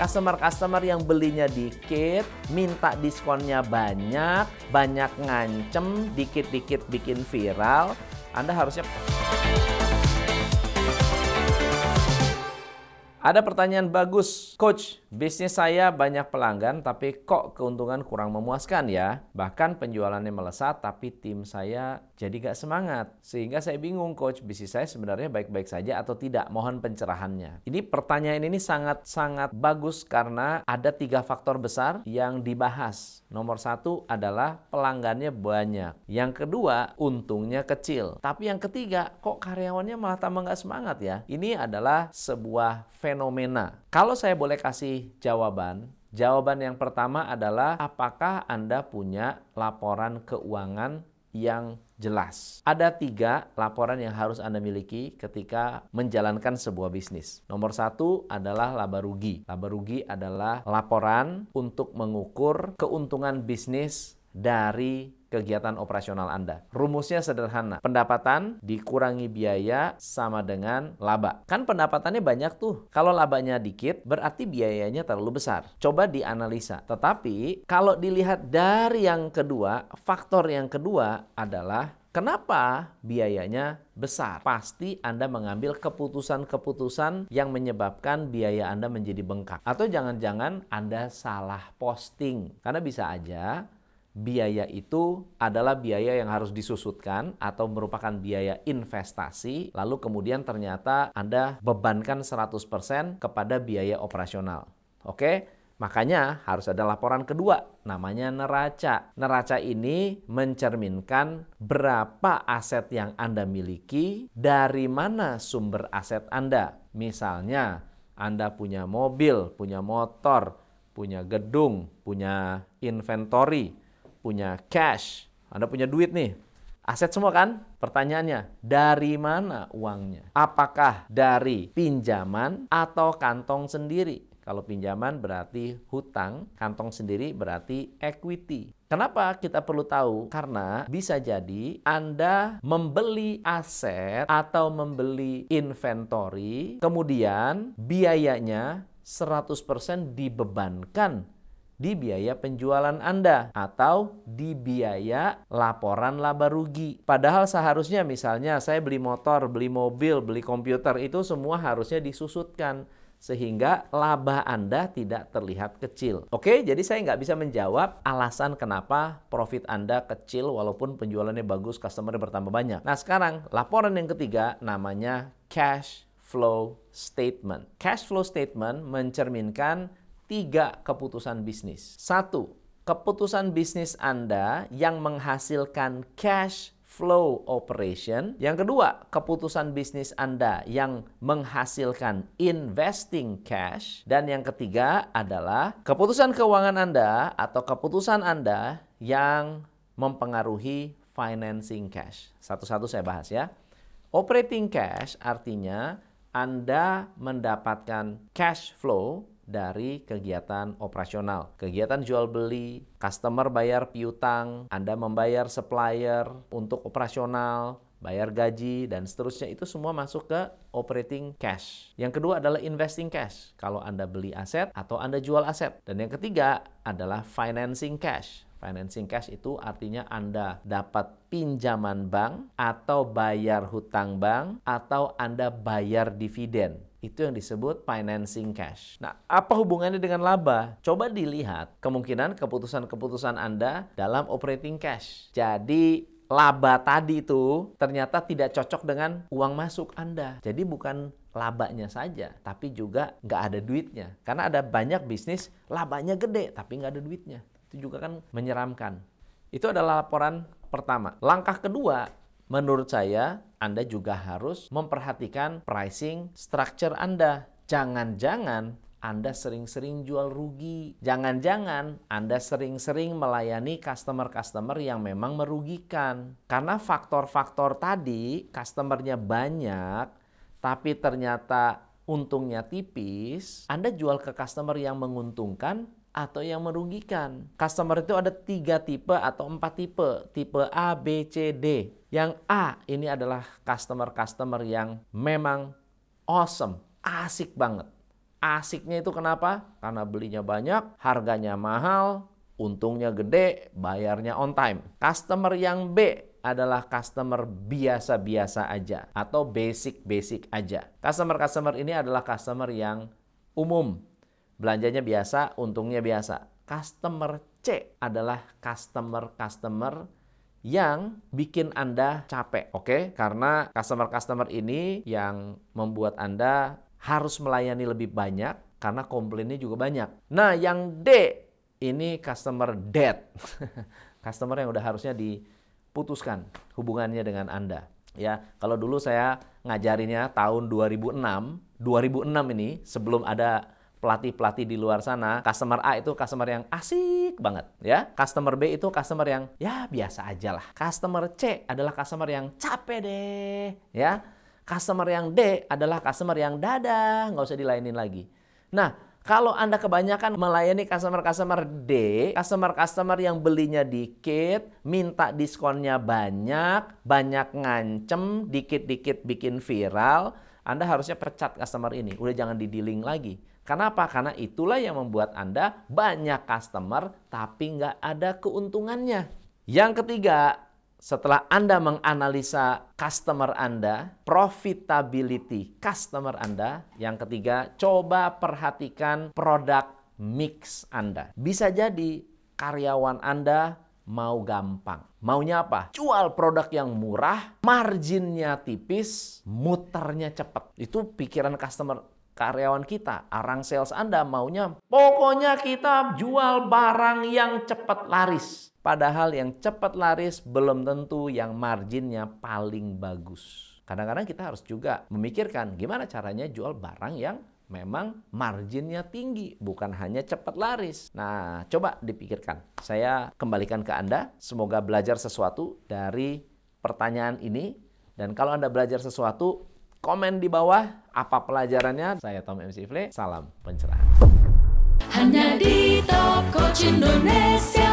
Customer-customer yang belinya dikit, minta diskonnya banyak, banyak ngancem, dikit-dikit bikin viral, Anda harusnya Ada pertanyaan bagus, Coach. Bisnis saya banyak pelanggan, tapi kok keuntungan kurang memuaskan ya? Bahkan penjualannya melesat, tapi tim saya jadi gak semangat. Sehingga saya bingung, Coach. Bisnis saya sebenarnya baik-baik saja atau tidak? Mohon pencerahannya. Ini pertanyaan ini sangat-sangat bagus karena ada tiga faktor besar yang dibahas. Nomor satu adalah pelanggannya banyak. Yang kedua, untungnya kecil. Tapi yang ketiga, kok karyawannya malah tambah gak semangat ya? Ini adalah sebuah fenomena. Kalau saya boleh kasih jawaban, jawaban yang pertama adalah apakah Anda punya laporan keuangan yang jelas. Ada tiga laporan yang harus Anda miliki ketika menjalankan sebuah bisnis. Nomor satu adalah laba rugi. Laba rugi adalah laporan untuk mengukur keuntungan bisnis dari kegiatan operasional Anda. Rumusnya sederhana. Pendapatan dikurangi biaya sama dengan laba. Kan pendapatannya banyak tuh. Kalau labanya dikit, berarti biayanya terlalu besar. Coba dianalisa. Tetapi kalau dilihat dari yang kedua, faktor yang kedua adalah Kenapa biayanya besar? Pasti Anda mengambil keputusan-keputusan yang menyebabkan biaya Anda menjadi bengkak. Atau jangan-jangan Anda salah posting. Karena bisa aja biaya itu adalah biaya yang harus disusutkan atau merupakan biaya investasi lalu kemudian ternyata Anda bebankan 100% kepada biaya operasional. Oke? Makanya harus ada laporan kedua, namanya neraca. Neraca ini mencerminkan berapa aset yang Anda miliki, dari mana sumber aset Anda. Misalnya, Anda punya mobil, punya motor, punya gedung, punya inventory, punya cash, Anda punya duit nih. Aset semua kan? Pertanyaannya, dari mana uangnya? Apakah dari pinjaman atau kantong sendiri? Kalau pinjaman berarti hutang, kantong sendiri berarti equity. Kenapa kita perlu tahu? Karena bisa jadi Anda membeli aset atau membeli inventory, kemudian biayanya 100% dibebankan di biaya penjualan Anda atau di biaya laporan laba rugi. Padahal seharusnya misalnya saya beli motor, beli mobil, beli komputer itu semua harusnya disusutkan sehingga laba Anda tidak terlihat kecil. Oke, jadi saya nggak bisa menjawab alasan kenapa profit Anda kecil walaupun penjualannya bagus, customer bertambah banyak. Nah sekarang laporan yang ketiga namanya cash flow statement. Cash flow statement mencerminkan tiga keputusan bisnis. Satu, keputusan bisnis Anda yang menghasilkan cash flow operation. Yang kedua, keputusan bisnis Anda yang menghasilkan investing cash. Dan yang ketiga adalah keputusan keuangan Anda atau keputusan Anda yang mempengaruhi financing cash. Satu-satu saya bahas ya. Operating cash artinya Anda mendapatkan cash flow dari kegiatan operasional. Kegiatan jual beli, customer bayar piutang, Anda membayar supplier untuk operasional, bayar gaji, dan seterusnya itu semua masuk ke operating cash. Yang kedua adalah investing cash, kalau Anda beli aset atau Anda jual aset. Dan yang ketiga adalah financing cash. Financing cash itu artinya Anda dapat pinjaman bank atau bayar hutang bank atau Anda bayar dividen. Itu yang disebut financing cash. Nah, apa hubungannya dengan laba? Coba dilihat kemungkinan keputusan-keputusan Anda dalam operating cash. Jadi, laba tadi itu ternyata tidak cocok dengan uang masuk Anda. Jadi bukan labanya saja, tapi juga nggak ada duitnya. Karena ada banyak bisnis labanya gede, tapi nggak ada duitnya. Itu juga kan menyeramkan. Itu adalah laporan pertama. Langkah kedua, menurut saya Anda juga harus memperhatikan pricing structure Anda. Jangan-jangan anda sering-sering jual rugi. Jangan-jangan Anda sering-sering melayani customer-customer yang memang merugikan. Karena faktor-faktor tadi, customernya banyak, tapi ternyata untungnya tipis, Anda jual ke customer yang menguntungkan, atau yang merugikan. Customer itu ada tiga tipe atau empat tipe. Tipe A, B, C, D. Yang A ini adalah customer-customer yang memang awesome, asik banget. Asiknya itu kenapa? Karena belinya banyak, harganya mahal, untungnya gede, bayarnya on time. Customer yang B adalah customer biasa-biasa aja atau basic-basic aja. Customer-customer ini adalah customer yang umum. Belanjanya biasa, untungnya biasa. Customer C adalah customer-customer yang bikin Anda capek, oke? Okay? Karena customer-customer ini yang membuat Anda harus melayani lebih banyak karena komplainnya juga banyak. Nah, yang D ini customer dead. customer yang udah harusnya diputuskan hubungannya dengan Anda. Ya, kalau dulu saya ngajarinnya tahun 2006, 2006 ini sebelum ada pelatih-pelatih di luar sana, customer A itu customer yang asik banget, ya. Customer B itu customer yang ya biasa aja lah. Customer C adalah customer yang capek deh, ya Customer yang D adalah customer yang dadah, nggak usah dilainin lagi. Nah, kalau Anda kebanyakan melayani customer-customer D, customer-customer yang belinya dikit, minta diskonnya banyak, banyak ngancem, dikit-dikit bikin viral, Anda harusnya pecat customer ini. Udah jangan didiling lagi. Kenapa? Karena itulah yang membuat Anda banyak customer tapi nggak ada keuntungannya. Yang ketiga, setelah Anda menganalisa customer Anda, profitability customer Anda. Yang ketiga, coba perhatikan produk mix Anda. Bisa jadi karyawan Anda mau gampang. Maunya apa? Jual produk yang murah, marginnya tipis, muternya cepat. Itu pikiran customer karyawan kita, arang sales Anda maunya pokoknya kita jual barang yang cepat laris. Padahal yang cepat laris belum tentu yang marginnya paling bagus. Kadang-kadang kita harus juga memikirkan gimana caranya jual barang yang memang marginnya tinggi, bukan hanya cepat laris. Nah, coba dipikirkan. Saya kembalikan ke Anda, semoga belajar sesuatu dari pertanyaan ini. Dan kalau Anda belajar sesuatu, komen di bawah apa pelajarannya. Saya Tom MC Ifle, salam pencerahan. Hanya di Top Coach Indonesia.